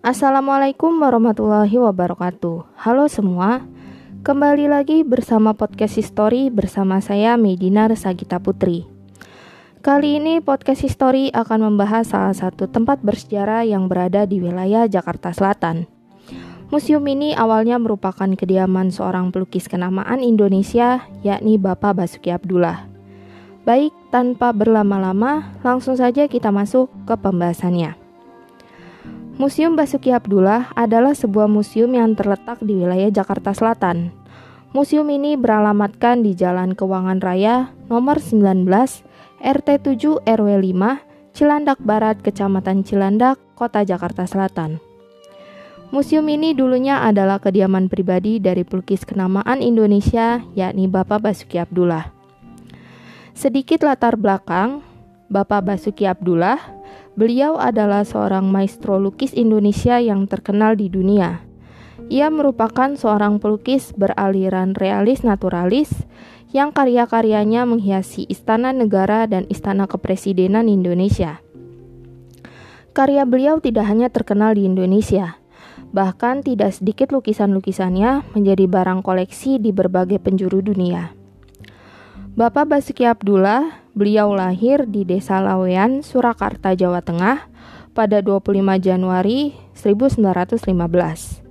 Assalamualaikum warahmatullahi wabarakatuh. Halo semua, kembali lagi bersama podcast History bersama saya Medina Resagita Putri. Kali ini podcast History akan membahas salah satu tempat bersejarah yang berada di wilayah Jakarta Selatan. Museum ini awalnya merupakan kediaman seorang pelukis kenamaan Indonesia, yakni Bapak Basuki Abdullah. Baik, tanpa berlama-lama, langsung saja kita masuk ke pembahasannya. Museum Basuki Abdullah adalah sebuah museum yang terletak di wilayah Jakarta Selatan. Museum ini beralamatkan di Jalan Keuangan Raya nomor 19 RT 7 RW 5 Cilandak Barat, Kecamatan Cilandak, Kota Jakarta Selatan. Museum ini dulunya adalah kediaman pribadi dari pelukis kenamaan Indonesia, yakni Bapak Basuki Abdullah. Sedikit latar belakang, Bapak Basuki Abdullah Beliau adalah seorang maestro lukis Indonesia yang terkenal di dunia. Ia merupakan seorang pelukis beraliran realis naturalis yang karya-karyanya menghiasi istana negara dan istana kepresidenan Indonesia. Karya beliau tidak hanya terkenal di Indonesia, bahkan tidak sedikit lukisan-lukisannya menjadi barang koleksi di berbagai penjuru dunia. Bapak Basuki Abdullah Beliau lahir di Desa Lawean, Surakarta, Jawa Tengah pada 25 Januari 1915.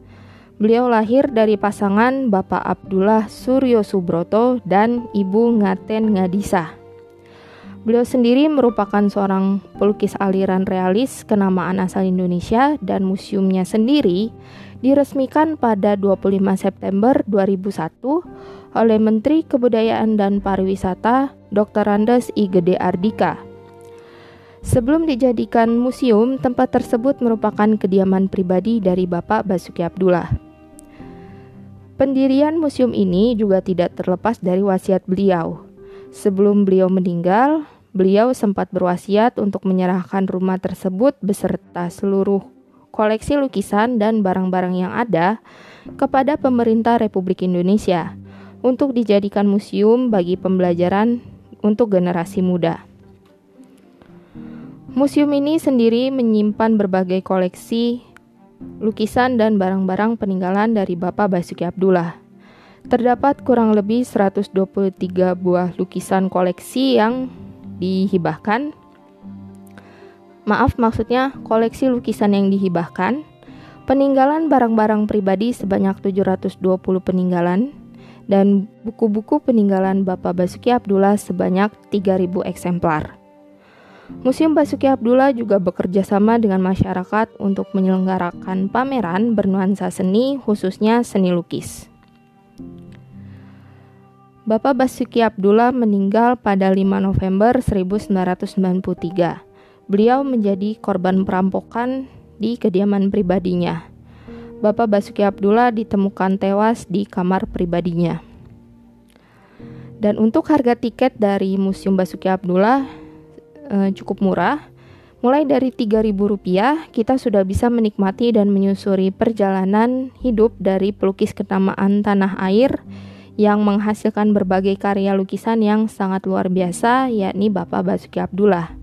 Beliau lahir dari pasangan Bapak Abdullah Suryo Subroto dan Ibu Ngaten Ngadisa. Beliau sendiri merupakan seorang pelukis aliran realis kenamaan asal Indonesia dan museumnya sendiri diresmikan pada 25 September 2001 oleh Menteri Kebudayaan dan Pariwisata Dr. Andes I. Gede Ardika. Sebelum dijadikan museum, tempat tersebut merupakan kediaman pribadi dari Bapak Basuki Abdullah. Pendirian museum ini juga tidak terlepas dari wasiat beliau. Sebelum beliau meninggal, beliau sempat berwasiat untuk menyerahkan rumah tersebut beserta seluruh koleksi lukisan dan barang-barang yang ada kepada pemerintah Republik Indonesia untuk dijadikan museum bagi pembelajaran untuk generasi muda. Museum ini sendiri menyimpan berbagai koleksi lukisan dan barang-barang peninggalan dari Bapak Basuki Abdullah. Terdapat kurang lebih 123 buah lukisan koleksi yang dihibahkan. Maaf, maksudnya koleksi lukisan yang dihibahkan. Peninggalan barang-barang pribadi sebanyak 720 peninggalan dan buku-buku peninggalan Bapak Basuki Abdullah sebanyak 3.000 eksemplar. Museum Basuki Abdullah juga bekerja sama dengan masyarakat untuk menyelenggarakan pameran bernuansa seni, khususnya seni lukis. Bapak Basuki Abdullah meninggal pada 5 November 1993. Beliau menjadi korban perampokan di kediaman pribadinya. Bapak Basuki Abdullah ditemukan tewas di kamar pribadinya. Dan untuk harga tiket dari Museum Basuki Abdullah eh, cukup murah. Mulai dari Rp3.000 kita sudah bisa menikmati dan menyusuri perjalanan hidup dari pelukis kenamaan tanah air yang menghasilkan berbagai karya lukisan yang sangat luar biasa yakni Bapak Basuki Abdullah.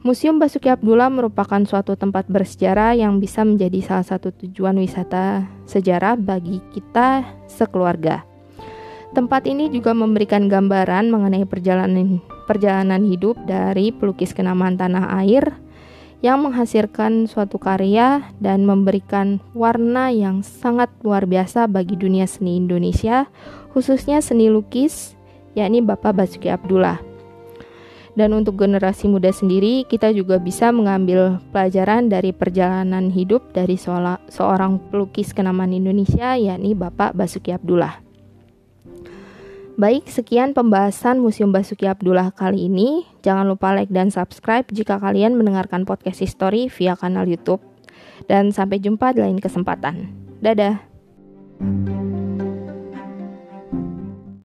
Museum Basuki Abdullah merupakan suatu tempat bersejarah yang bisa menjadi salah satu tujuan wisata sejarah bagi kita sekeluarga. Tempat ini juga memberikan gambaran mengenai perjalanan perjalanan hidup dari pelukis kenamaan tanah air yang menghasilkan suatu karya dan memberikan warna yang sangat luar biasa bagi dunia seni Indonesia, khususnya seni lukis, yakni Bapak Basuki Abdullah. Dan untuk generasi muda sendiri, kita juga bisa mengambil pelajaran dari perjalanan hidup dari seorang pelukis kenamaan Indonesia, yakni Bapak Basuki Abdullah. Baik, sekian pembahasan Museum Basuki Abdullah kali ini. Jangan lupa like dan subscribe jika kalian mendengarkan podcast history via kanal YouTube. Dan sampai jumpa di lain kesempatan. Dadah.